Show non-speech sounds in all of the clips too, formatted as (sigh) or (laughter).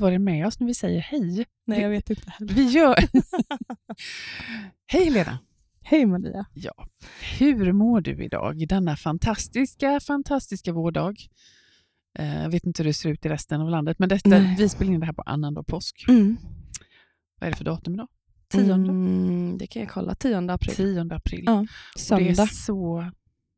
inte vad det är med oss när vi säger hej. Nej, jag vet inte heller. Vi gör... (laughs) hej Lena! Hej Maria. Ja. Hur mår du idag, denna fantastiska, fantastiska vårdag? Eh, Jag vet inte hur det ser ut i resten av landet, men detta, Nej. vi spelar in det här på annandag påsk. Mm. Vad är det för datum idag? Tionde? Mm, det kan jag kolla. 10 april. 10 april. Ja. Och Det Söndag. är så...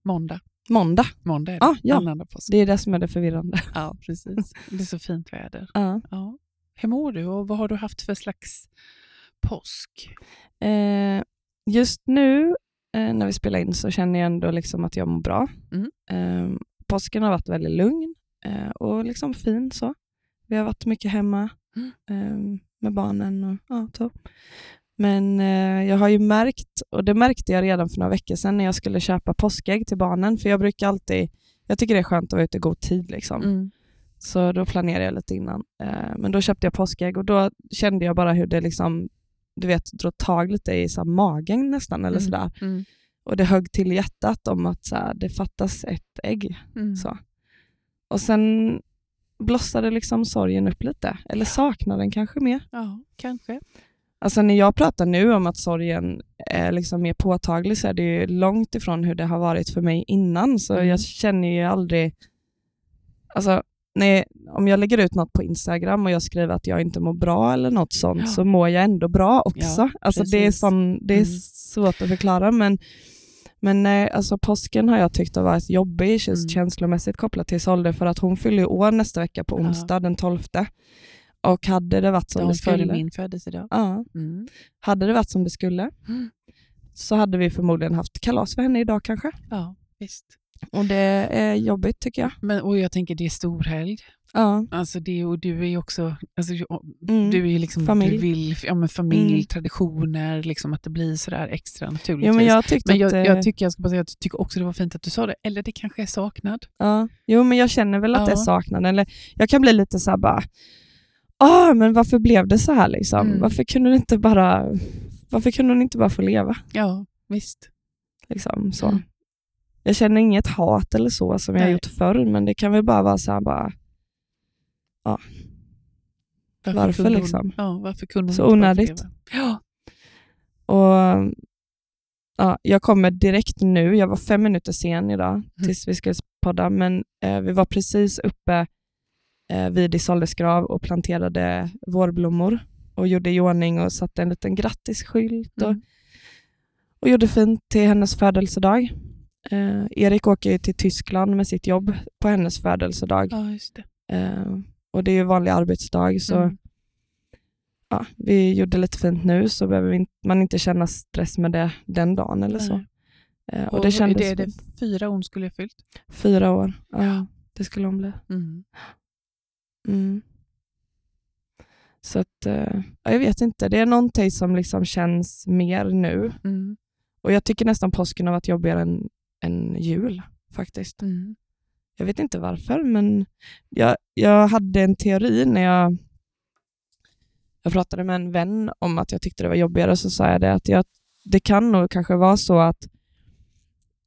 Måndag. Måndag. Måndag är det. Ah, ja. Annandag påsk. Det är det som är det förvirrande. (laughs) Ja, precis. (laughs) Det är så fint väder. Ja. Ja. Hur mår du och vad har du haft för slags påsk? Eh, just nu eh, när vi spelar in så känner jag ändå liksom att jag mår bra. Mm. Eh, påsken har varit väldigt lugn eh, och liksom fin. så. Vi har varit mycket hemma Mm. eh, med barnen. och ja, så. Men eh, jag har ju märkt, och det märkte jag redan för några veckor sedan när jag skulle köpa påskägg till barnen, för jag brukar alltid, jag tycker det är skönt att vara ute i god tid. Liksom. Mm. Så då planerade jag lite innan. Eh, men då köpte jag påskägg och då kände jag bara hur det liksom, du vet, drog tag lite i så magen nästan. eller Mm. sådär. Mm. Och det högg till hjärtat om att så här, det fattas ett ägg. Mm. Så. Och sen blossade liksom sorgen upp lite. Eller saknaden kanske mer. Ja, kanske. Alltså när jag pratar nu om att sorgen är liksom mer påtaglig så är det ju långt ifrån hur det har varit för mig innan. Så Mm. jag känner ju aldrig... Alltså, när, om jag lägger ut något på Instagram och jag skriver att jag inte mår bra eller något sånt Ja. så mår jag ändå bra också. Ja, alltså det är, sån, det är Mm. svårt att förklara men, men nej, alltså påsken har jag tyckt har varit jobbig just Mm. känslomässigt kopplat till Solde för att hon fyller år nästa vecka på Ja. onsdag den 12. Och hade det varit som det skulle... min födelsedag. Ja, Mm. hade det varit som det skulle Mm. så hade vi förmodligen haft kalas för henne idag kanske. Ja, visst. Och det är jobbigt tycker jag. Men, och jag tänker det är storhelg. Ja. Alltså det, och du är ju också, alltså, Mm. du är liksom, Familj. du vill, ja men familj, Mm. traditioner, liksom att det blir sådär extra naturligt. Jo, men jag tyckte men att... jag, eh, jag, tycker, jag ska bara säga, jag tycker också det var fint att du sa det. Eller det kanske är saknad. ja. Jo, men jag känner väl att det är Ja. saknad. Eller jag kan bli lite så här bara, ah, men varför blev det så här liksom? Mm. Varför kunde hon inte bara varför kunde hon inte bara få leva? Ja, visst. Liksom, så. Mm. Jag känner inget hat eller så som jag har Nej. gjort förr, men det kan väl bara vara så här bara, Varför kunde liksom? Hon, ja, varför kunde hon Så inte onödigt. Ja. Och ja, Jag kommer direkt nu, jag var fem minuter sen idag Mm. tills vi skulle podda, men eh, vi var precis uppe vid Isoldes grav och planterade vårblommor och gjorde i ordning och satte en liten grattisskylt och, Mm. och gjorde fint till hennes födelsedag. Eh, Erik åker ju till Tyskland med sitt jobb på hennes födelsedag ja, det. eh, och det är ju vanlig arbetsdag så Mm. ja, vi gjorde lite fint nu så behöver vi inte, man inte känna stress med det den dagen eller så. Nej. Eh, och Och det kändes det, det fyra år hon skulle ha fyllt? fyra år. Ja, Ja. Det skulle hon bli. Mm. Mm. Så att, eh, ja, jag vet inte, det är någonting som liksom känns mer nu. Mm. Och jag tycker nästan påsken har varit jobbigare än, än jul faktiskt. Mm. Jag vet inte varför, men jag, jag hade en teori när jag, jag pratade med en vän om att jag tyckte det var jobbigare, så sa jag det att jag, det kan nog kanske vara så att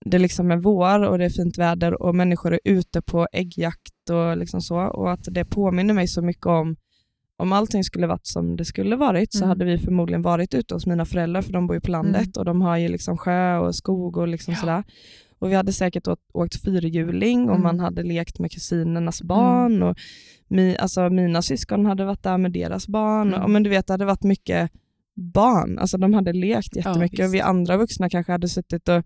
det liksom är vår och det är fint väder och människor är ute på äggjakt och liksom så och att det påminner mig så mycket om om allting skulle varit som det skulle varit så Mm. hade vi förmodligen varit ute hos mina föräldrar för de bor ju på landet och de har ju liksom sjö och skog och liksom Ja. sådär. Och vi hade säkert åkt, åkt fyrhjuling och Mm. man hade lekt med kusinernas barn och mi, alltså mina syskon hade varit där med deras barn. Mm. Och, men du vet, det hade varit mycket barn. Alltså de hade lekt jättemycket visst. och vi andra vuxna kanske hade suttit och,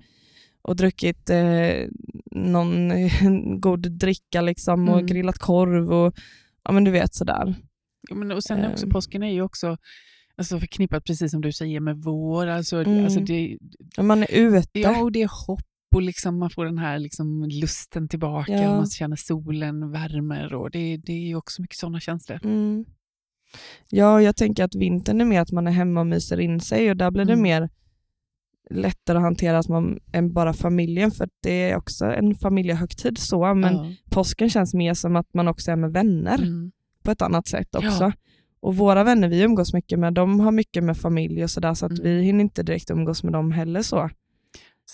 och druckit eh, någon (laughs) god dricka liksom och Mm. grillat korv och ja men du vet sådär. Ja, men och sen också, Ehm. påsken är ju också alltså förknippat, precis som du säger, med vår. Alltså, Mm. alltså det, Man är ute. ja, och det är hopp och liksom man får den här liksom lusten tillbaka Ja. och man känner solen värmer. Och det, det är också mycket sådana känslor. Mm. Ja, och jag tänker att vintern är mer att man är hemma och myser in sig och där blir det Mm. mer lättare att hantera att man, än bara familjen för det är också en familjehögtid så, men ja. påsken känns mer som att man också är med vänner Mm. på ett annat sätt också. Ja. Och våra vänner vi umgås mycket med, de har mycket med familj och sådär så att Mm. vi hinner inte direkt umgås med dem heller så.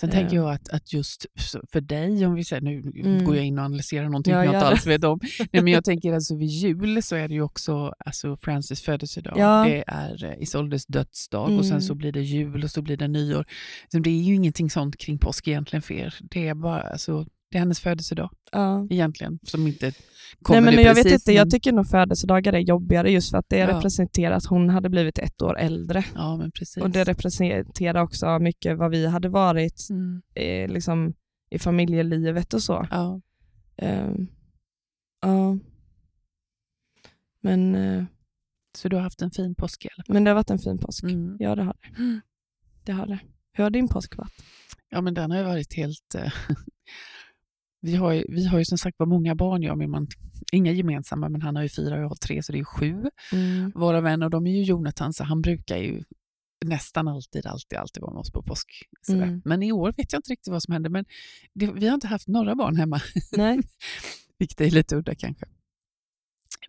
Sen tänker jag att, att just för dig, om vi säger, nu Mm. går jag in och analyserar någonting Ja, jag inte alls vet om. (laughs) Nej, men jag tänker alltså vid jul så är det ju också alltså Francis födelsedag, Ja. det är eh, Isoldes dödsdag och Mm. sen så blir det jul och så blir det nyår. Så det är ju ingenting sånt kring påsk egentligen för er. Det är bara, alltså, det är hennes födelsedag Ja. egentligen, som inte kommer Nej, men jag precis. vet inte, jag men- tycker nog födelsedagar är jobbigare just för att det Ja. representerar att hon hade blivit ett år äldre. Ja, men precis. Och det representerar också mycket vad vi hade varit mm. eh, liksom, i familjelivet och så. ja. Ehm, ja. Men, eh, Så du har haft en fin påsk i alla fall? men det har varit en fin påsk. Mm. Ja, det har det. Mm. det, har det. Hur har din påsk varit? Ja, men den har ju varit helt... (laughs) vi, har ju, vi har ju som sagt var många barn, jag och min man. Inga gemensamma, men han har ju fyra och jag har tre, så det är sju. Mm. Våra vänner, de är ju Jonathan, så han brukar ju nästan alltid, alltid, alltid vara med oss på påsk. Mm. Men i år vet jag inte riktigt vad som hände, men det, vi har inte haft några barn hemma, Nej. (laughs) vilket är lite udda kanske.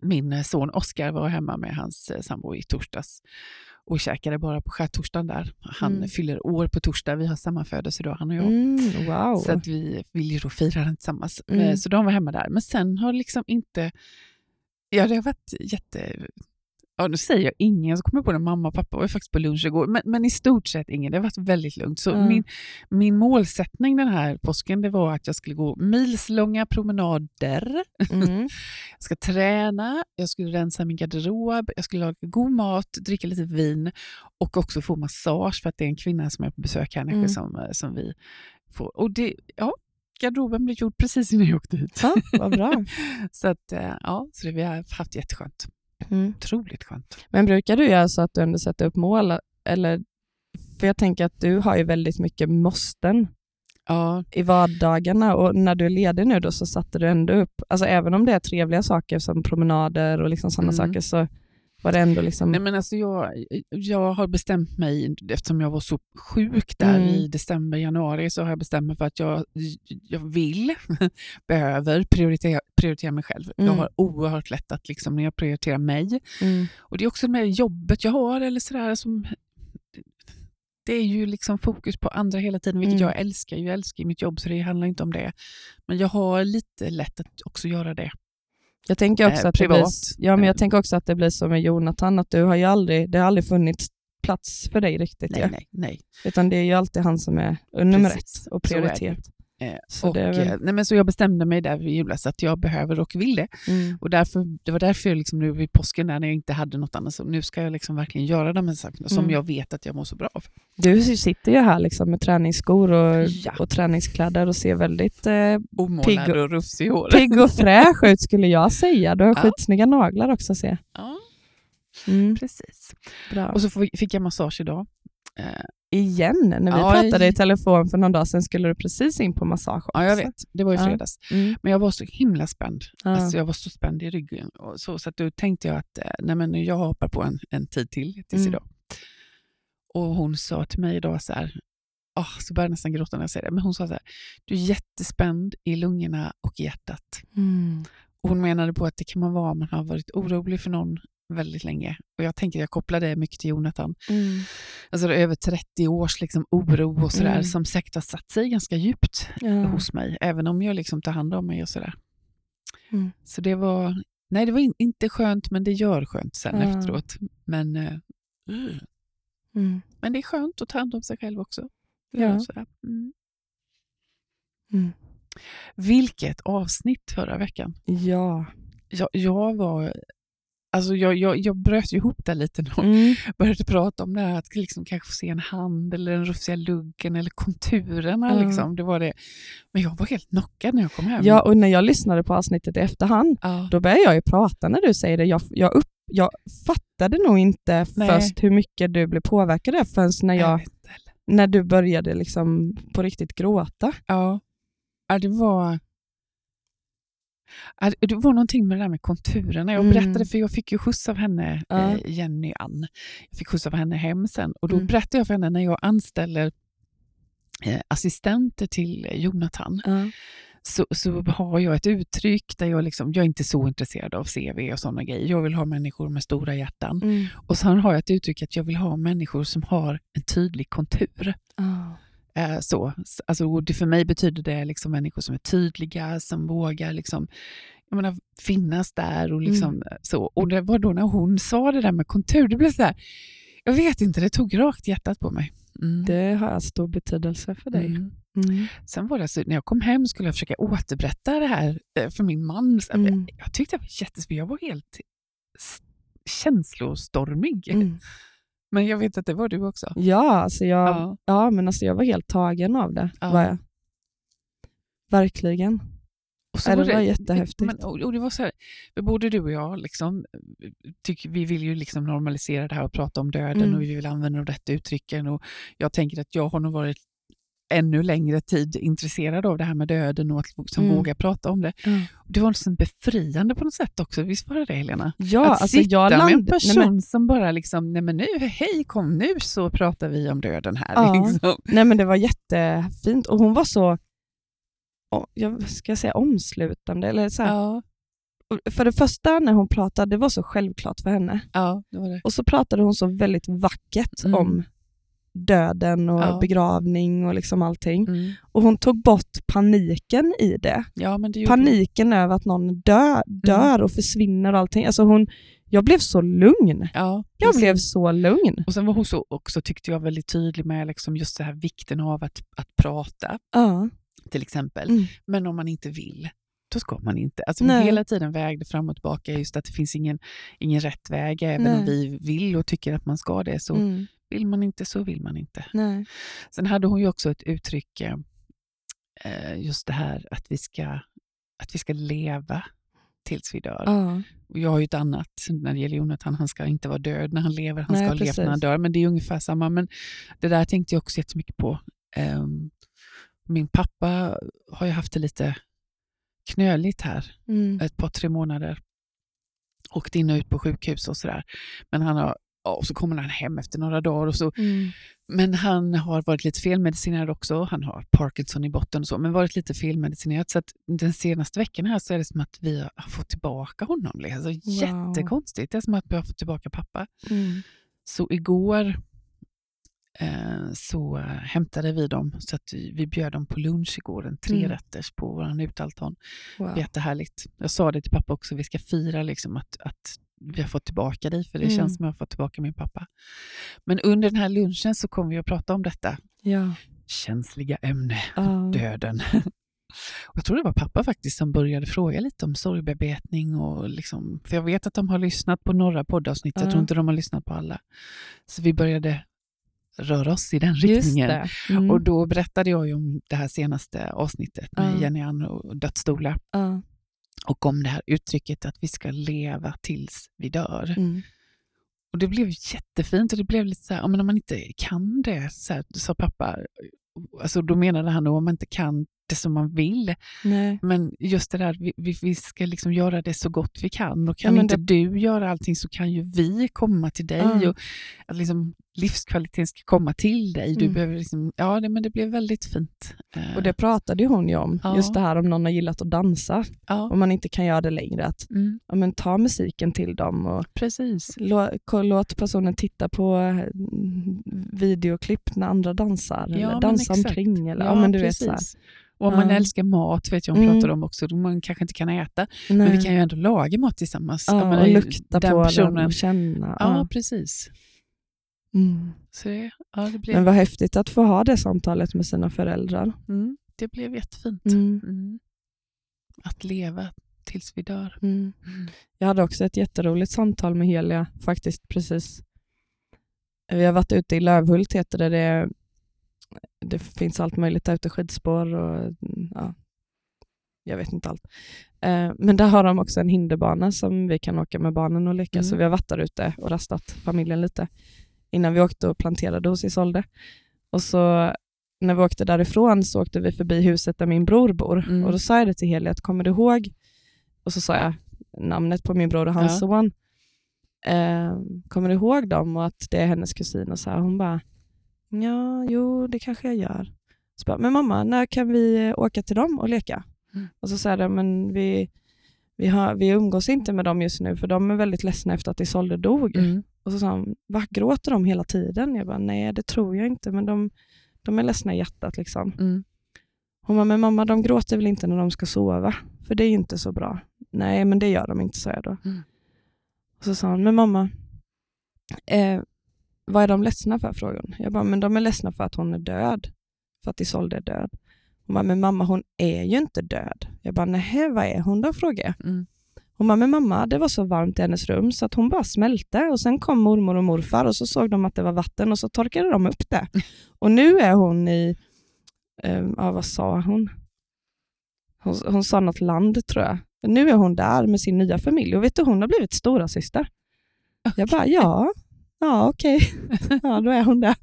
Min eh, son Oskar var hemma med hans eh, sambo i torsdags och käkade bara på skärtorsdagen där. Han Mm. fyller år på torsdag, vi har samma födelsedag han och jag. Mm, wow. Så att vi vill ju då fira den tillsammans. Mm. Eh, Så de var hemma där. Men sen har liksom inte... Ja, det har varit jätte... Ja, nu säger jag ingen, så kommer jag på det. Mamma och pappa var faktiskt på lunch igår. Men, men i stort sett ingen. Det har varit väldigt lugnt. Så Ja. min, min målsättning den här påsken det var att jag skulle gå milslånga promenader. Mm. (laughs) Jag ska träna, jag skulle rensa min garderob, jag skulle laga god mat, dricka lite vin och också få massage för att det är en kvinna som är på besök här Mm. som, eh, som vi får. Och det, ja, garderoben blev gjord precis innan jag åkte hit. Ja, vad bra. (laughs) Så, att, eh, ja, så det, vi har haft jätteskönt. Mm. Otroligt skönt. Men brukar du göra så att du ändå sätter upp mål? Eller, för jag tänker att du har ju väldigt mycket måsten Ja, i vardagarna och när du är ledig nu då så satte du ändå upp, alltså även om det är trevliga saker som promenader och liksom sådana Mm. saker så var det ändå liksom... Nej, men alltså jag, jag har bestämt mig, eftersom jag var så sjuk där Mm. i december, januari, så har jag bestämt mig för att jag, jag vill, (laughs) behöver prioritera, prioritera mig själv. Jag Mm. har oerhört lätt att liksom, när jag prioriterar mig, Mm. och det är också med jobbet jag har, eller sådär, som, det är ju liksom fokus på andra hela tiden, vilket Mm. jag älskar. Jag älskar mitt jobb, så det handlar inte om det. Men jag har lite lätt att också göra det. Jag tänker också Eh, att det privat. blir, ja, men jag Eh. tänker också att det blir som med Jonathan, att du har ju aldrig, det har aldrig funnits plats för dig riktigt. Nej, ju. nej, nej. Utan det är ju alltid han som är nummer ett och det. prioritet. Eh, Så och, väl- eh, nej, men så jag bestämde mig där vid julas att jag behöver och vill det. Mm. Och därför, det var därför jag liksom nu vid påsken, när jag inte hade något annat, så nu ska jag liksom verkligen göra de här sakerna som Mm. jag vet att jag mår så bra av. Du sitter ju här liksom med träningsskor och, Ja. och träningskläder och ser väldigt eh, Pigg och- rufsig i håret. pigg och fräsch ut skulle jag säga. Du har Ja. skitsnygga naglar också ser jag. Ja, Mm, precis. bra. Och så fick jag massage idag. Igen, när vi Ja, pratade i- telefon för någon dag sedan skulle du precis in på massage ja, jag också. vet. Det var i Ja. fredags. Mm. Men jag var så himla spänd. Ja. Alltså, jag var så spänd i ryggen. Och så, så att då tänkte jag att eh, nej, men jag hoppar på en, en tid till tills Mm. idag. Och hon sa till mig idag så här, oh, så började jag nästan gråta när jag säger det, men hon sa så här, du är jättespänd i lungorna och i hjärtat. Mm. Och hon menade på att det kan man vara om man har varit orolig för någon väldigt länge. Och jag tänker, jag kopplar det mycket till Jonathan. Mm. Alltså det är över 30 års liksom oro och sådär Mm. som säkert har satt sig ganska djupt Ja. hos mig, även om jag liksom tar hand om mig och sådär. Mm. Så det var, nej det var in, inte skönt, men det gör skönt sen Ja. efteråt. Men, eh, mm. Men det är skönt att ta hand om sig själv också. Ja. Mm. Mm. Vilket avsnitt förra veckan. Ja. Jag, jag var... Alltså jag, jag, jag bröt ju ihop där lite när hon Mm. började prata om det här att liksom kanske få se en hand eller den rufsiga luggen eller konturerna. Ja. Liksom. Det var det. Men jag var helt knockad när jag kom hem. ja, och när jag lyssnade på avsnittet i efterhand, Ja. då började jag ju prata när du säger det. Jag, jag, upp, jag fattade nog inte Nej. först hur mycket du blev påverkad av förrän när, jag, när du började liksom på riktigt gråta. Ja. ja, det var... Det var någonting med det där med konturerna. Jag Mm. berättade, för jag fick ju skjuts av henne, Ja. eh, Jenny Ann. Jag fick skjuts av henne hem sen. Och då Mm. berättade jag för henne när jag anställer eh, assistenter till Jonathan. Ja. så, så har jag ett uttryck där jag, liksom, jag är inte så intresserad av CV och sådana grejer. Jag vill ha människor med stora hjärtan. Mm. Och sen har jag ett uttryck att jag vill ha människor som har en tydlig kontur. Ja. Eh, så. Alltså, det, för mig betyder det liksom människor som är tydliga, som vågar liksom, jag menar, finnas där. Och, liksom, Mm. så. och det var då när hon sa det där med kontur, det blev så här, jag vet inte, det tog rakt hjärtat på mig. Mm. Det har stor betydelse för dig. Mm. Mm. Sen var det så, när jag kom hem skulle jag försöka återberätta det här eh, för min man. Mm. Jag, jag tyckte det var jättesvårt, jag var helt känslostormig. Men jag vet att det var du också. Ja, alltså jag, ja. Ja. men alltså jag var helt tagen av det. Ja. Var jag. Verkligen. Och så Ja, det var jättehäftigt. Men, och, och det var så här, både du och jag, liksom, tycker, vi vill ju liksom normalisera det här och prata om döden Mm. och vi vill använda de rätta uttrycken. Och jag tänker att jag har nog varit ännu längre tid intresserad av det här med döden och att som Mm. våga prata om det. Det var liksom befriande på något sätt också, visst var det det Helena? Ja, att alltså sitta jag med en land... person nej, men, som bara liksom, nej men nu, hej kom nu så pratar vi om döden här. Ja. Liksom. nej men det var jättefint och hon var så, jag ska säga omslutande. Eller så Ja, För det första när hon pratade, det var så självklart för henne. ja, det det. Och så pratade hon så väldigt vackert Mm. om döden och Ja. begravning och liksom allting. Mm. Och hon tog bort paniken i det. Ja, det. Paniken över att någon dö, dör och försvinner och allting. Alltså hon, jag blev så lugn. Ja, Jag blev så lugn. Och sen var hon så också, tyckte jag, väldigt tydlig med liksom just det här vikten av att, att prata, Ja. till exempel. Mm. Men om man inte vill, då ska man inte. Alltså Nej. hela tiden vägde fram och tillbaka just att det finns ingen, ingen rätt väg. Även Nej. om vi vill och tycker att man ska det, så Mm. Vill man inte så vill man inte. Nej. Sen hade hon ju också ett uttryck, eh, just det här att vi ska, att vi ska leva tills vi dör. Ja. Och jag har ju ett annat när det gäller Jonathan. Han ska inte vara död när han lever, han Nej, ska ha levt när han dör. Men det är ungefär samma. Men det där tänkte jag också jättemycket på. Ehm, min pappa har ju haft det lite knöligt här Mm. ett par, tre månader. Åkt in och ut på sjukhus och sådär. Men han har, ja, och så kommer han hem efter några dagar. Och så, Mm. men han har varit lite felmedicinerad också. Han har Parkinson i botten och så, men varit lite felmedicinerad. Så att den senaste veckan här så är det som att vi har fått tillbaka honom. Alltså, Jättekonstigt. Det är som att vi har fått tillbaka pappa. Mm. Så igår eh, så hämtade vi dem, så att vi, vi bjöd dem på lunch igår, en trerätters på vår utaltan. Wow. Jättehärligt. Jag sa det till pappa också, vi ska fira liksom att, att vi har fått tillbaka dig, för det Mm. känns som att jag har fått tillbaka min pappa. Men under den här lunchen så kommer vi att prata om detta Ja. känsliga ämne, Ja. döden. (laughs) Jag tror det var pappa faktiskt som började fråga lite om sorgbearbetning. Och liksom, för jag vet att de har lyssnat på några poddavsnitt, jag Ja. tror inte de har lyssnat på alla. Så vi började röra oss i den riktningen. Mm. Och då berättade jag ju om det här senaste avsnittet med Ja. Jenny Ann och dödsstolar. ja. Och om det här uttrycket att vi ska leva tills vi dör. Mm. Och det blev jättefint och det blev lite så här, men om man inte kan det, så här, sa pappa, alltså då menade han då om man inte kan det som man vill. Nej. Men just det där, vi, vi, ska liksom göra det så gott vi kan. Och kan Ja, inte du göra allting så kan ju vi komma till dig. Ja. Och att liksom livskvaliteten ska komma till dig. Du Mm. behöver liksom, ja, det, men det blev väldigt fint. Eh, Och det pratade hon ju om, Ja. just det här om någon har gillat att dansa, ja, om man inte kan göra det längre, att mm, ja, men ta musiken till dem och precis. lå- låt personen titta på mm, videoklipp när andra dansar, eller dansa omkring. Eller, ja, men du vet, så här. Och om man älskar mat, vet jag hon Mm. pratade om också, då man kanske inte kan äta, Nej. men vi kan ju ändå laga mat tillsammans. Ja, och lukta på personen, den och känna. Ja. precis. Mm. Så det, ja, det, blev, Men vad häftigt att få ha det samtalet med sina föräldrar. mm, det blev jättefint. Mm. Mm. Att leva tills vi dör. Mm. Jag hade också ett jätteroligt samtal med Helia faktiskt precis. Vi har varit ute i Lövhult heter det. Det, det finns allt möjligt där ute, skidspår och ja, jag vet inte allt. Eh, Men där har de också en hinderbana som vi kan åka med barnen och leka. Mm. Så vi har varit där ute och rastat familjen lite innan vi åkte och planterade hos Isolde. Och så när vi åkte därifrån så åkte vi förbi huset där min bror bor. Mm. Och då sa jag det till Helia, att kommer du ihåg? Och så sa jag namnet på min bror och hans Ja. son. Eh, kommer du ihåg dem och att det är hennes kusin? Och så här, hon bara, ja, jo, det kanske jag gör. Så bara, men mamma, när kan vi åka till dem och leka? Mm. Och så sa jag, men vi, vi, har, vi umgås inte med dem just nu, för de är väldigt ledsna efter att Isolde dog. Mm. Och så sa hon, va, gråter de hela tiden? Jag bara, nej det tror jag inte, men de De är ledsna i hjärtat. Liksom. Mm. Hon bara, men mamma de gråter väl inte när de ska sova? För det är inte så bra. Nej, men det gör de inte, sa jag då. Mm. Och så sa hon, men mamma, eh, vad är de ledsna för? frågade hon. Jag bara, men de är ledsna för att hon är död. För att Isolde är död. Hon bara, men mamma hon är ju inte död. Jag bara, nej vad är hon då? frågade jag. Mm. Hon bara, men mamma det var så varmt i hennes rum så att hon bara smälte och sen kom mormor och morfar och så såg de att det var vatten och så torkade de upp det. (laughs) Och nu är hon i, eh, ja, vad sa hon? hon? Hon sa något land tror jag. Nu är hon där med sin nya familj och vet du, hon har blivit stora syster. Jag bara, ja, ja okej, (laughs) ja då är hon där.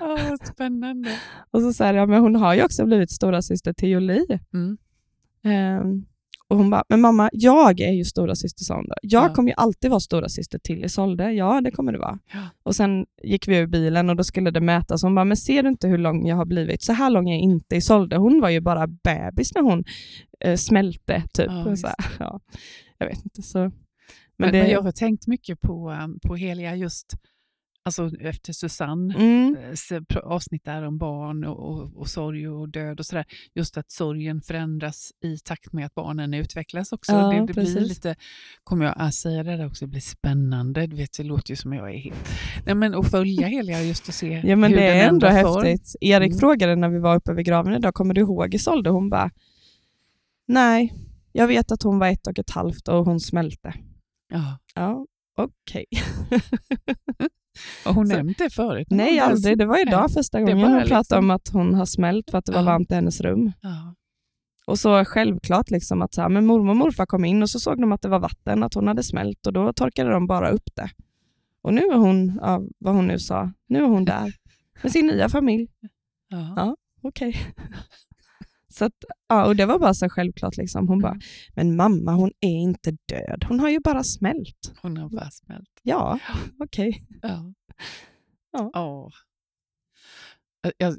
Åh, spännande. Och så säger jag, men hon har ju också blivit stora syster till Jolie. Mm. Ehm, och hon bara, men mamma, jag är ju stora syster sa hon då. Jag Ja. kommer ju alltid vara stora syster till Isolde. Ja, det kommer du vara. Ja. Och sen gick vi ur bilen och då skulle det mätas. Hon bara, men ser du inte hur lång jag har blivit? Så här lång är inte Isolde. Hon var ju bara bebis när hon eh, smälte. Typ. Ja, så här, (laughs) ja, jag vet inte. Så. Men, Men, det, men jag har tänkt mycket på, um, på Helia just alltså efter Susanne. mm, eh, avsnitt där om barn och, och, och sorg och död och sådär. Just att sorgen förändras i takt med att barnen utvecklas också. Ja, det, det blir lite, kommer jag att säga det där också, det blir spännande. Du vet, det låter ju som jag är helt... Nej, men att följa Helia just och se (laughs) ja, men hur det den är ändå form. häftigt. Erik Mm. frågade när vi var uppe vid graven idag, kommer du ihåg Isolde? Hon bara, nej, jag vet att hon var ett och ett halvt och hon smälte. Ja. Ja, okej. (laughs) (laughs) Och hon Så- nämnde det förut. Nej, aldrig. Det var idag första gången hon pratade liksom- om att hon har smält för att det var Ja. varmt i hennes rum. Ja. Och så självklart liksom att så här, men mormor och morfar kom in och så såg de att det var vatten, att hon hade smält och då torkade de bara upp det. Och nu är hon, ja, vad hon nu sa, nu är hon där med sin nya familj. Ja. Ja. Okej. Så att, ja, och det var bara så självklart. Liksom. Hon bara, Mm. men mamma hon är inte död, hon har ju bara smält. Hon har bara smält. Ja, okej. Ja. Ja. Åh. Jag,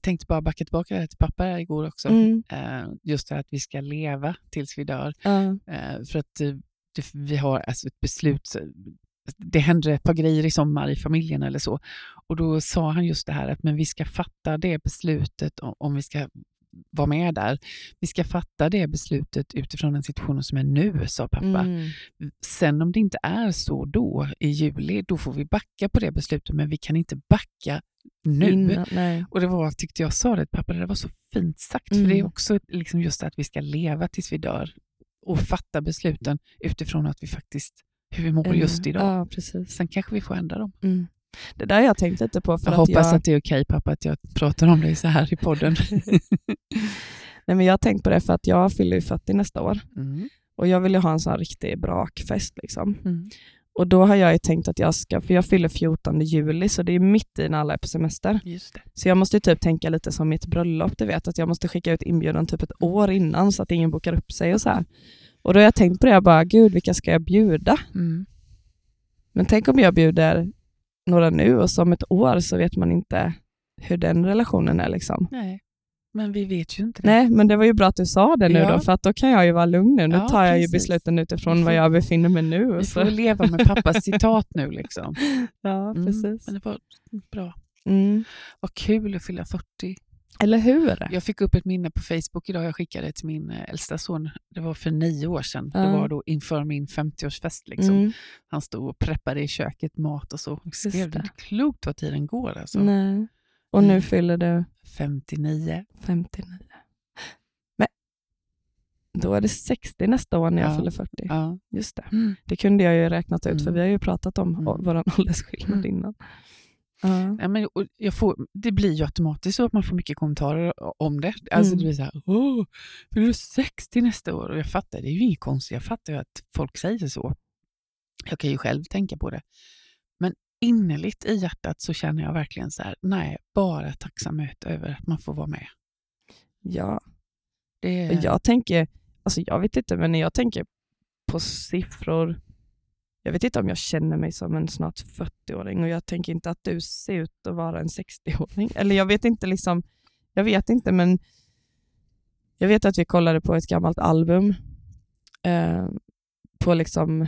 tänkte bara backa tillbaka till pappa igår också. Mm. Eh, just det här att vi ska leva tills vi dör. Ja. Eh, för att vi har alltså ett beslut. Det händer ett par grejer i sommar i familjen eller så. Och då sa han just det här att men vi ska fatta det beslutet om, om vi ska vara med där. Vi ska fatta det beslutet utifrån den situationen som är nu, sa pappa. Mm. Sen om det inte är så då i juli, då får vi backa på det beslutet, men vi kan inte backa nu. Innan. Och det var, tyckte jag sa det pappa, det var så fint sagt, för Mm. det är också liksom just att vi ska leva tills vi dör och fatta besluten utifrån att vi faktiskt, hur vi mår just idag. Ja. Sen kanske vi får ändra dem. Det där har jag tänkt lite på. För Jag att hoppas jag, att det är okej pappa att jag pratar om dig så här i podden. (laughs) nej, men jag har tänkt på det för att jag fyller ju 40 nästa år Mm. och jag vill ju ha en sån riktig brakfest. Liksom. Mm. Och då har jag ju tänkt att jag ska, för jag fyller 14 juli så det är mitt i när alla är på semester. Så jag måste ju typ tänka lite som mitt bröllop, du vet att jag måste skicka ut inbjudan typ ett år innan så att ingen bokar upp sig och så här. Och då har jag tänkt på det, jag bara, gud vilka ska jag bjuda? Mm. Men tänk om jag bjuder några nu och så om ett år så vet man inte hur den relationen är. Liksom. Nej, men vi vet ju inte det. Nej, men det var ju bra att du sa det nu Ja. då, för att då kan jag ju vara lugn nu. Nu Ja, tar jag ju precis. besluten utifrån var jag befinner mig nu. Vi får så. leva med pappas citat nu. Liksom. (laughs) Ja, Mm, precis. Men det var bra. Mm. Vad kul att fylla 40. Eller hur? Jag fick upp ett minne på Facebook idag. Jag skickade till min eh, äldsta son. Det var för nio år sedan. Ja. Det var då inför min 50-årsfest. Liksom. Mm. Han stod och preppade i köket mat och så. Jag skrev det. det. är klokt vad tiden går. Alltså. Nej. Och nu Mm. fyller du 59. 59. Men då är det 60 nästa år när jag Ja. fyller 40. Ja. Just det. Mm. Det kunde jag ju räknat ut, för Mm. vi har ju pratat om Mm. mm. vår (laughs) åldersskillnad Mm. innan. Ja. Ja, men, och jag får, det blir ju automatiskt så att man får mycket kommentarer om det. Alltså Mm. det blir så här, åh, blir du 60 nästa år? Och jag fattar, det är ju inget konstigt. Jag fattar ju att folk säger så. Jag kan ju själv tänka på det. Men innerligt i hjärtat så känner jag verkligen så här, nej, bara tacksamhet över att man får vara med. ja. Det Jag tänker, alltså jag vet inte, men när jag tänker på siffror, jag vet inte om jag känner mig som en snart 40-åring och jag tänker inte att du ser ut att vara en 60-åring. Eller jag vet inte, liksom, jag vet inte, men jag vet att vi kollade på ett gammalt album eh, på liksom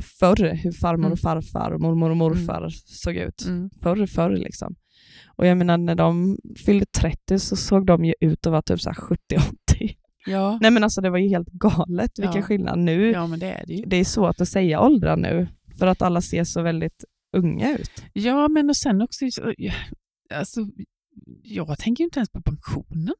förr, hur farmor Mm. och farfar och mormor och morfar såg ut. Mm. Förr, förr liksom. Och jag menar när de fyllde 30 så såg de ju ut att vara typ så här 70-80. Ja. Nej men alltså det var ju helt galet vilken Ja. skillnad. Nu, ja, men det är det ju. det är svårt att säga åldrar nu, för att alla ser så väldigt unga ut. Ja, men och sen också, så- ja, alltså, jag tänker ju inte ens på pensionen.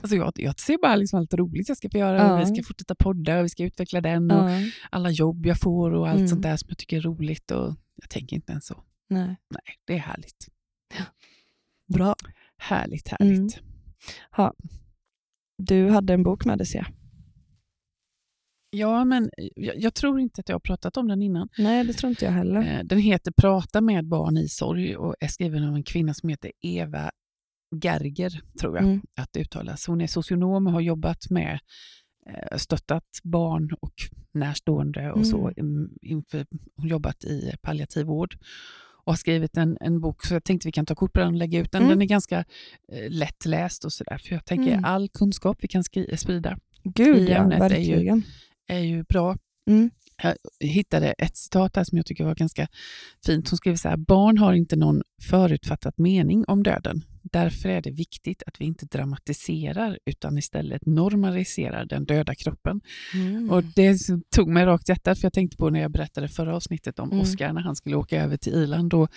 Alltså jag, jag ser bara liksom allt roligt jag ska få göra. Ja. Vi ska fortsätta podda och vi ska utveckla den och alla jobb jag får och allt Mm. sånt där som jag tycker är roligt. Och jag tänker inte ens så. Nej. Nej, det är härligt. Bra. Härligt, härligt. Mm. Du hade en bok med dig ser jag. Ja, men jag, jag tror inte att jag har pratat om den innan. Nej, det tror inte jag heller. Eh, Den heter Prata med barn i sorg och är skriven av en kvinna som heter Eva Gerger, tror jag Mm. att det uttalas. Hon är socionom och har jobbat med eh, stöttat barn och närstående och så. mm, Inför, hon har jobbat i palliativ vård och har skrivit en, en bok, så jag tänkte vi kan ta kort på den och lägga ut den. Mm. Den är ganska eh, lättläst och sådär, för jag tänker Mm. all kunskap vi kan skri- sprida Gud i ja, ämnet är ju- är ju bra. Mm. Jag hittade ett citat här som jag tycker var ganska fint. Hon skrev så här, barn har inte någon förutfattat mening om döden. Därför är det viktigt att vi inte dramatiserar utan istället normaliserar den döda kroppen. Mm. Och Det tog mig rakt hjärtat för jag tänkte på när jag berättade förra avsnittet om Mm. Oscar när han skulle åka över till Irland och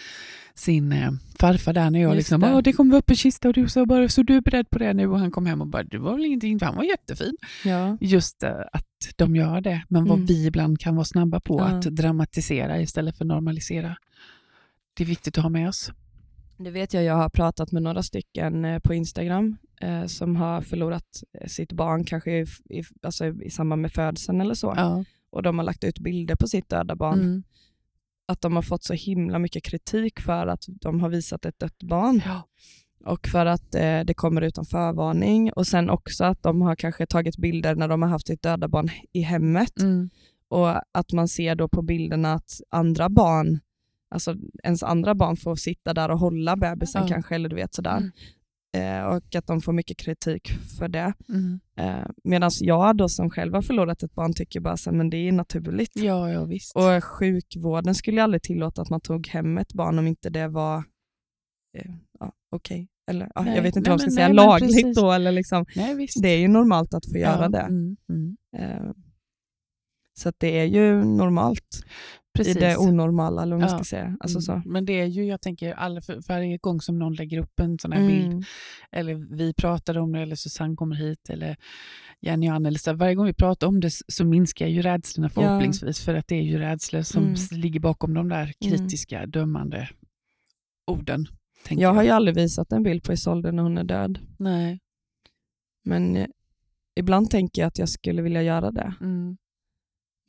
sin eh, farfar där när jag Just liksom, det. Det kommer upp en kista och du sa bara, så du är beredd på det nu? Och han kom hem och bara, det var väl ingenting, han var jättefin. ja. Just eh, att de gör det, men vad Mm. vi ibland kan vara snabba på Ja. att dramatisera istället för normalisera. Det är viktigt att ha med oss. Det vet jag, jag har pratat med några stycken eh, på Instagram eh, som har förlorat eh, sitt barn kanske i, i, alltså i samband med födseln eller så. Ja. Och de har lagt ut bilder på sitt döda barn. Mm. Att de har fått så himla mycket kritik för att de har visat ett dött barn. Ja. Och för att eh, det kommer utan förvarning. Och sen också att de har kanske tagit bilder när de har haft sitt döda barn i hemmet. Mm. Och att man ser då på bilderna att andra barn, alltså ens andra barn får sitta där och hålla bebisen Ja. kanske, eller du vet sådär. Mm. Eh, och att de får mycket kritik för det. Mm. Eh, Medan jag då som själv har förlorat ett barn tycker bara så men det är naturligt. Ja, ja visst. Och sjukvården skulle ju aldrig tillåta att man tog hem ett barn om inte det var eh, ja, okej. Eller ja, jag vet inte nej, vad jag ska säga, nej, lagligt då. Eller liksom, Nej, det är ju normalt att få göra ja. det. Mm. Mm. Eh, så det är ju normalt Precis. i det onormala, eller vad man Ja. ska säga. Alltså så. Mm. Men det är ju, jag tänker, all, för, varje gång som någon lägger upp en sån här bild, Mm. eller vi pratar om det, eller Susanne kommer hit, eller Jenny och Ann, eller så, varje gång vi pratar om det så minskar ju rädslorna förhoppningsvis, för att det är ju rädslor som Mm. ligger bakom de där kritiska, dömande orden. tänker Jag har ju aldrig visat en bild på Isolde när hon är död, Nej. men eh, ibland tänker jag att jag skulle vilja göra det. Mm.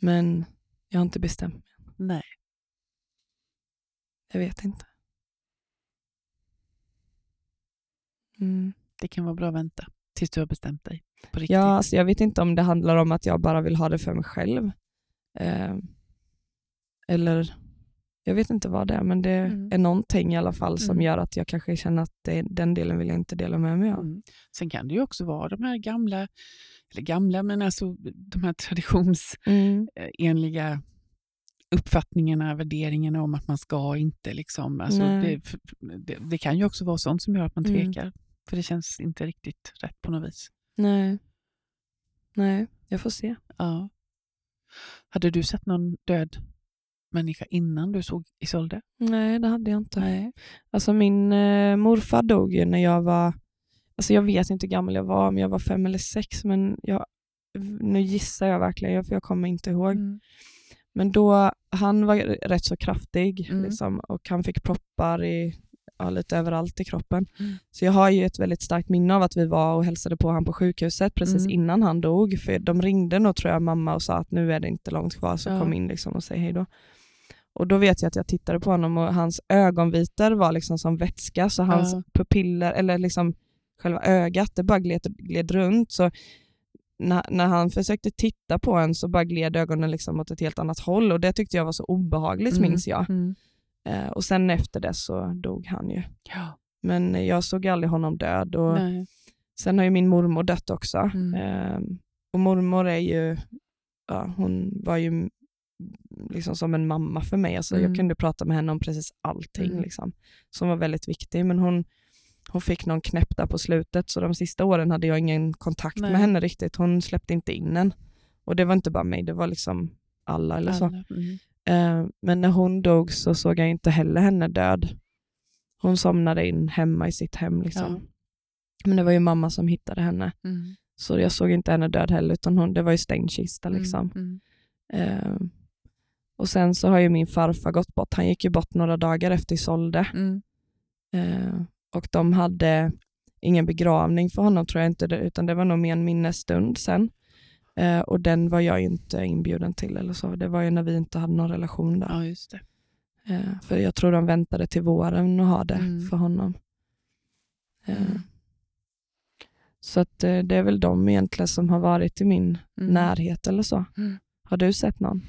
Men jag har inte bestämt mig. Nej. Jag vet inte. Mm. Det kan vara bra att vänta tills du har bestämt dig på riktigt. Ja, alltså jag vet inte om det handlar om att jag bara vill ha det för mig själv. Eh, eller jag vet inte vad det är, men det Mm. är någonting i alla fall som Mm. gör att jag kanske känner att det, den delen vill jag inte dela med mig av. Mm. Sen kan det ju också vara de här gamla, eller gamla, men alltså de här traditionsenliga uppfattningarna, värderingarna om att man ska inte. Liksom. Alltså det, det, det kan ju också vara sånt som gör att man Mm. tvekar. För det känns inte riktigt rätt på något vis. Nej. Nej, jag får se. Ja. Hade du sett någon död människa innan du såg Isolde? Nej, det hade jag inte. Nej. Alltså min eh, morfar dog ju när jag var, alltså jag vet inte hur gammal jag var, om jag var fem eller sex, men jag, nu gissar jag verkligen, för jag kommer inte ihåg. Mm. Men då, han var rätt så kraftig Mm. liksom, och han fick proppar i, ja, lite överallt i kroppen. Mm. Så jag har ju ett väldigt starkt minne av att vi var och hälsade på honom på sjukhuset precis Mm. innan han dog. För de ringde nog tror jag mamma och sa att nu är det inte långt kvar, så Ja. kom in liksom och säg hej då. Och då vet jag att jag tittade på honom och hans ögonvitor var liksom som vätska, så hans Ja. pupiller, eller liksom själva ögat, det bara gled, gled runt. Så när, när han försökte titta på en så bara gled ögonen liksom åt ett helt annat håll och det tyckte jag var så obehagligt Mm. minns jag. Mm. Eh, och sen efter det så dog han ju. Ja. Men jag såg aldrig honom död. Och Nej. Sen har ju min mormor dött också. Mm. Eh, och mormor är ju, ja, hon var ju liksom som en mamma för mig. Alltså, Mm. Jag kunde prata med henne om precis allting Mm. liksom, som var väldigt viktig. Men hon, hon fick någon knäpp där på slutet, så de sista åren hade jag ingen kontakt Nej. med henne riktigt. Hon släppte inte in en. Och det var inte bara mig, det var liksom alla eller så. Alla. Mm. Eh, men när hon dog så såg jag inte heller henne död. Hon somnade in hemma i sitt hem. Liksom. Ja. Men det var ju mamma som hittade henne. Mm. Så jag såg inte henne död heller, utan hon, det var ju stängd kista. Liksom. Mm. Eh, och sen så har ju min farfar gått bort. Han gick ju bort några dagar efter Isolde. Mm. Eh, och de hade ingen begravning för honom tror jag inte, utan det var nog mer en minnesstund sen. Eh, och den var jag inte inbjuden till eller så. Det var ju när vi inte hade någon relation där. Ja, just det. Eh, för jag tror de väntade till våren och ha det Mm. för honom. Eh, Mm. Så att, eh, det är väl de egentligen som har varit i min Mm. närhet eller så. Mm. Har du sett någon?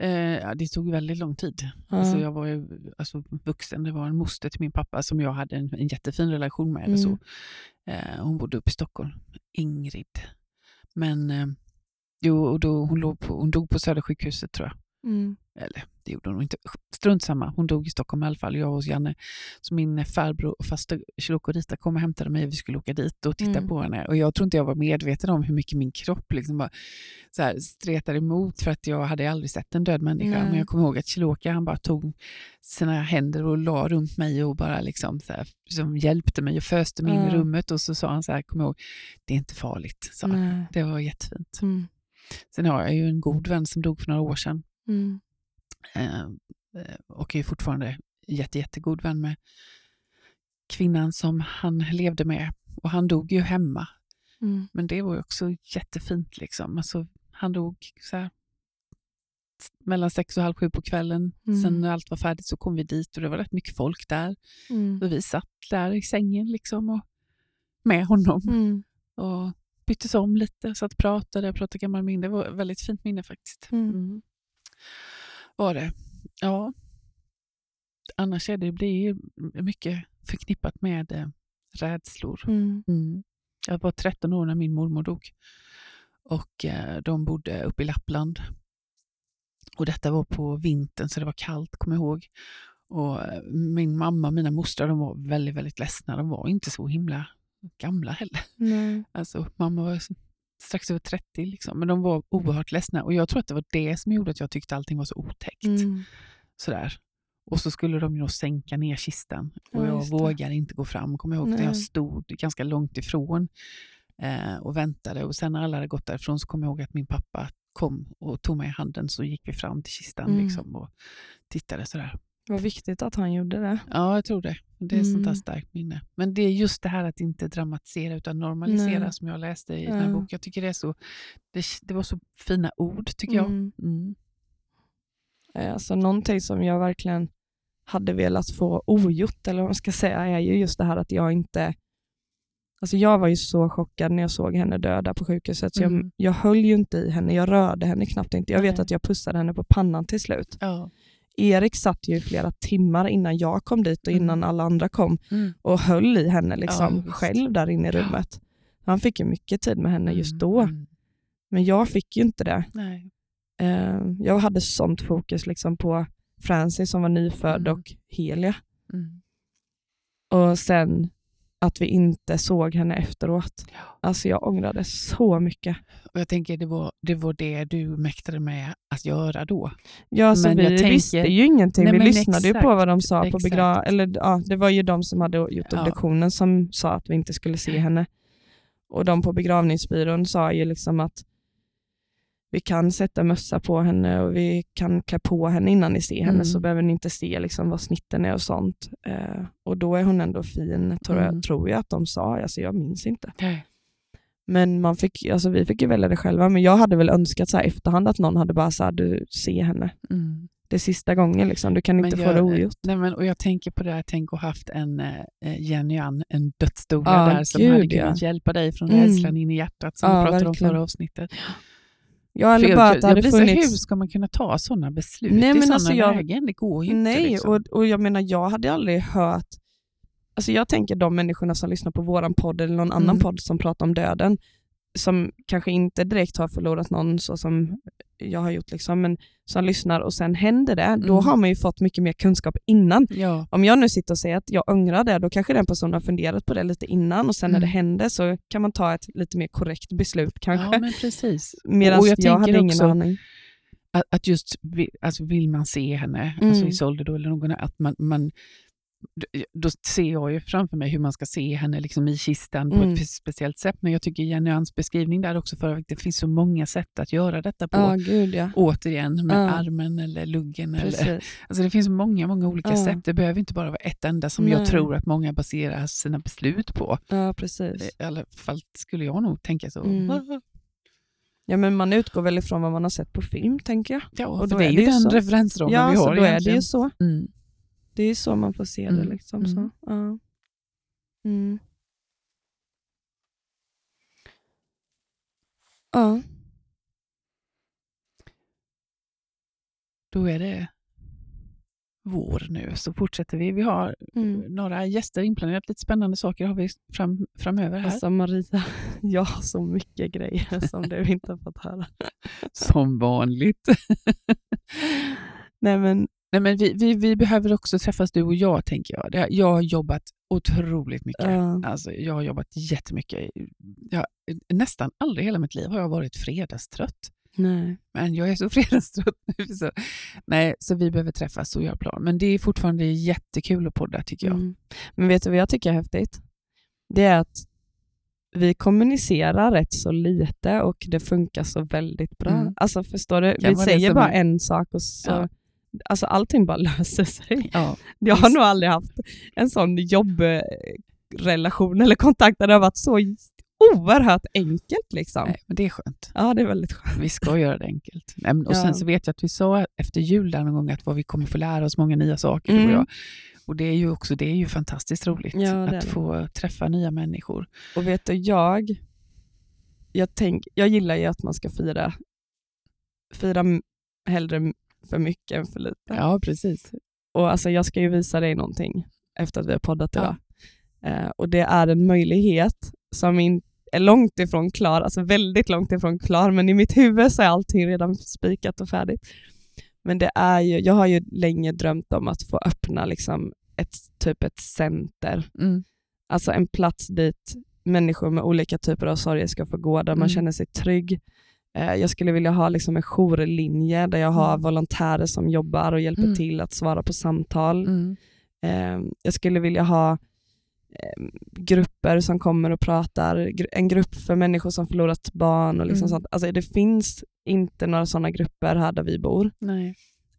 Eh, det tog väldigt lång tid. Ja. Alltså, jag var ju alltså, vuxen. Det var en moster till min pappa som jag hade en, en jättefin relation med. Mm. så. Eh, hon bodde uppe i Stockholm. Ingrid. Men eh, jo, och då, hon, låg på, hon dog på Södersjukhuset tror jag. Mm. Eller det gjorde hon inte. Strunt samma. Hon dog i Stockholm i alla fall. Jag hos Janne. Så min farbror och faster Chiloko Rita kom och hämtade mig. Vi skulle åka dit och titta Mm. på henne. Och jag tror inte jag var medveten om hur mycket min kropp liksom bara så här stretade emot för att jag hade aldrig sett en död människa. Nej. Men jag kommer ihåg att Chiloka han bara tog sina händer och la runt mig och bara liksom så här, som hjälpte mig och föste mig in i rummet. Och så sa han så här, kom ihåg, det är inte farligt. sa han. Det var jättefint. Mm. Sen har jag ju en god vän som dog för några år sedan. Mm. Eh, eh, och är fortfarande jätte, jättegod vän med kvinnan som han levde med. Och han dog ju hemma. Mm. Men det var ju också jättefint. Liksom. Alltså, han dog så här, mellan sex och halv sju på kvällen. Mm. Sen när allt var färdigt så kom vi dit och det var rätt mycket folk där. Mm. Och vi satt där i sängen liksom och med honom Mm. och byttes om lite. Satt och pratade, pratade gamla minnen. Det var ett väldigt fint minne faktiskt. Mm. Mm. Var det. Ja. Annars är det, det är mycket förknippat med eh, rädslor. Mm. Mm. Jag var 13 år när min mormor dog. Och eh, de bodde uppe i Lappland. Och detta var på vintern så det var kallt, kommer jag ihåg. Och eh, min mamma och mina mostrar de var väldigt, väldigt ledsna. De var inte så himla gamla heller. Nej. Alltså, mamma var strax över 30, liksom. men de var oerhört ledsna. Och jag tror att det var det som gjorde att jag tyckte allting var så otäckt. Mm. Sådär. Och så skulle de ju sänka ner kistan. Och Ja, jag vågade inte gå fram, kommer jag ihåg. När jag stod ganska långt ifrån eh, och väntade. Och sen när alla hade gått därifrån så kommer jag ihåg att min pappa kom och tog mig i handen. Så gick vi fram till kistan Mm. liksom, och tittade sådär. Vad viktigt att han gjorde det. Ja, jag tror det. Det är ett sånt här Mm. starkt minne. Men det är just det här att inte dramatisera utan normalisera Nej. som jag läste i den här Ja. boken. Jag tycker det är så, det, det var så fina ord tycker jag. Mm. Mm. Eh, Alltså någonting som jag verkligen hade velat få ogjort, eller vad man ska säga, är ju just det här att jag inte... Alltså jag var ju så chockad när jag såg henne döda på sjukhuset, så Mm. jag, jag höll ju inte i henne, jag rörde henne knappt inte. Jag vet Nej. att jag pussade henne på pannan till slut. Ja. Erik satt ju i flera timmar innan jag kom dit och Mm. innan alla andra kom Mm. och höll i henne liksom, Ja, själv där inne i rummet. Han fick ju mycket tid med henne just Mm, då, mm. men jag fick ju inte det. Nej. Eh, jag hade sånt fokus liksom på Francis som var nyfödd och Helia. Och sen att vi inte såg henne efteråt. Ja. Alltså jag ångrade så mycket. Och jag tänker det var, det var det du mäktade med att göra då. Ja, alltså Men vi tänker- visste ju ingenting. Nej, vi lyssnade ju exakt, på vad de sa på exakt. begrav... Eller ja, det var ju de som hade gjort Ja. obduktionen som sa att vi inte skulle se henne. Och de på begravningsbyrån sa ju liksom att vi kan sätta mössa på henne och vi kan klä på henne innan ni ser henne Mm. så behöver ni inte se liksom vad snitten är och sånt. Eh, och då är hon ändå fin, tror jag, Mm. tror jag att de sa. Alltså jag minns inte. Nej. Men man fick, alltså vi fick ju välja det själva, men jag hade väl önskat så här efterhand att någon hade bara här, du ser henne. Mm. Det är sista gången, liksom. du kan Men inte få jag- det ogjort. Nej, men, och jag tänker på det här, tänk att haft en eh, Jenny Ann, en dödsdoula Ja, där som gud, hade ja. kunnat hjälpa dig från Mm. rädslan in i hjärtat som Ja, vi pratade om verkligen. förra avsnittet. Ja, eller bara att det hade funnits... hur ska man kunna ta sådana beslut Nej, i men sådana alltså jag- lägen? Det går ju inte. Nej, liksom. och, och jag menar jag hade aldrig hört... Alltså jag tänker de människorna som lyssnar på våran podd eller någon annan Mm. podd som pratar om döden, som kanske inte direkt har förlorat någon så som jag har gjort, liksom, men som lyssnar och sen händer det, då Mm. har man ju fått mycket mer kunskap innan. Ja. Om jag nu sitter och säger att jag ångrar det, då kanske den personen har funderat på det lite innan och sen när det Mm. händer så kan man ta ett lite mer korrekt beslut kanske. ja, men precis. Medan och jag, jag hade ingen också- aning. Att, att just alltså vill man se henne, Mm. alltså Isolde då, eller någon, att man, man då- ser jag ju framför mig hur man ska se henne liksom i kistan på Mm. ett speciellt sätt. Men jag tycker Jenny Ans beskrivning där också, för att det finns så många sätt att göra detta på. Ja, gud ja. Återigen med Ja. armen eller luggen. Eller, (laughs) alltså det finns många, många olika Ja. sätt. Det behöver inte bara vara ett enda som Nej. jag tror att många baserar sina beslut på. Ja, precis. I alla fall skulle jag nog tänka så. Mm. (laughs) Ja, men man utgår väl ifrån vad man har sett på film, tänker jag. Ja, Och då det är ju den så. referensramen Ja, vi har då är det egentligen. ju så. Mm. Det är så man får se det. Mm. Liksom, Mm. så. Ja. Mm. Ja. Då är det vår nu, så fortsätter vi. Vi har Mm. några gäster inplanerat, lite spännande saker har vi fram, framöver här. Alltså Maria, (laughs) jag har så mycket grejer (laughs) som du inte har fått höra. Som vanligt. (laughs) Nej men, Nej, men vi, vi, vi behöver också träffas du och jag, tänker jag. Jag har jobbat otroligt mycket. ja. Alltså, jag har jobbat jättemycket. Jag, nästan aldrig i hela mitt liv har jag varit fredagstrött. nej. Men jag är så (laughs) fredagstrött nu. Så, nej, så vi behöver träffas och göra plan. Men det är fortfarande jättekul att podda, tycker jag. Mm. Men vet du vad jag tycker är häftigt? Det är att vi kommunicerar rätt så lite och det funkar så väldigt bra. Mm. Alltså förstår du? Vi säger bara en sak och så Ja. Alltså allting bara (laughs) löser sig. Ja, Jag har nog aldrig haft en sån jobbrelation eller kontakt där det har varit så oerhört enkelt. Liksom. nej, men det är skönt. Ja, det är väldigt skönt. Vi ska göra det enkelt. Och Ja. Sen så vet jag att vi sa efter jul där någon gång att vad vi kommer få lära oss många nya saker. Mm. Och, jag. och det är ju också det är ju fantastiskt roligt Ja, att det. få träffa nya människor. Och vet du, jag, jag, tänk, jag gillar ju att man ska fira, fira hellre för mycket än för lite. Ja, precis. Och alltså, jag ska ju visa dig någonting efter att vi har poddat Ja. idag. Eh, och det är en möjlighet som in, är långt ifrån klar, alltså väldigt långt ifrån klar, men i mitt huvud så är allting redan spikat och färdigt. Men det är ju, jag har ju länge drömt om att få öppna liksom ett, typ ett center Mm. Alltså en plats dit människor med olika typer av sorger ska få gå, där man Mm. känner sig trygg. Eh, Jag skulle vilja ha liksom en jourlinje där jag har Mm. volontärer som jobbar och hjälper Mm. till att svara på samtal. Mm. Eh, Jag skulle vilja ha eh, grupper som kommer och pratar, en grupp för människor som förlorat barn och liksom Mm. sånt. Alltså det finns inte några sådana grupper här där vi bor. Nej.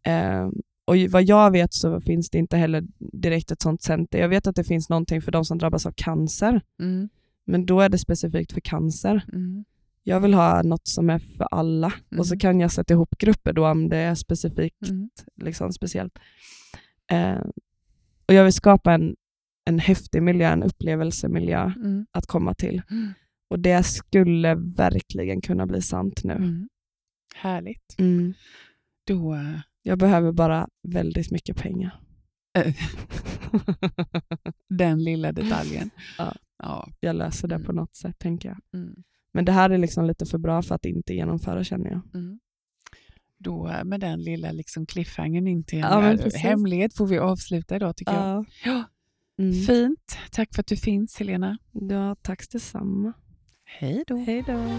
Eh, och vad jag vet så finns det inte heller direkt ett sånt center. Jag vet att det finns någonting för de som drabbas av cancer, Mm. men då är det specifikt för cancer. Mm. Jag vill ha något som är för alla och så Mm. kan jag sätta ihop grupper då om det är specifikt Mm. liksom speciellt. Eh, och jag vill skapa en, en häftig miljö, en upplevelsemiljö Mm. att komma till. Mm. Och det skulle verkligen kunna bli sant nu. Mm. Härligt. Mm. Då, Jag behöver bara väldigt mycket pengar. Eh. (laughs) den lilla detaljen. (laughs) Ja. Ja. jag löser det Mm. på något sätt, tänker jag. Men det här är liksom lite för bra för att inte genomföra känner jag. Mm. Då eh, med den lilla liksom cliffhangern in till ja, hemlighet får vi avsluta idag tycker ja. jag. Ja. Mm. Fint. Tack för att du finns Helena. Ja, tack detsamma. Hej då. Hej då.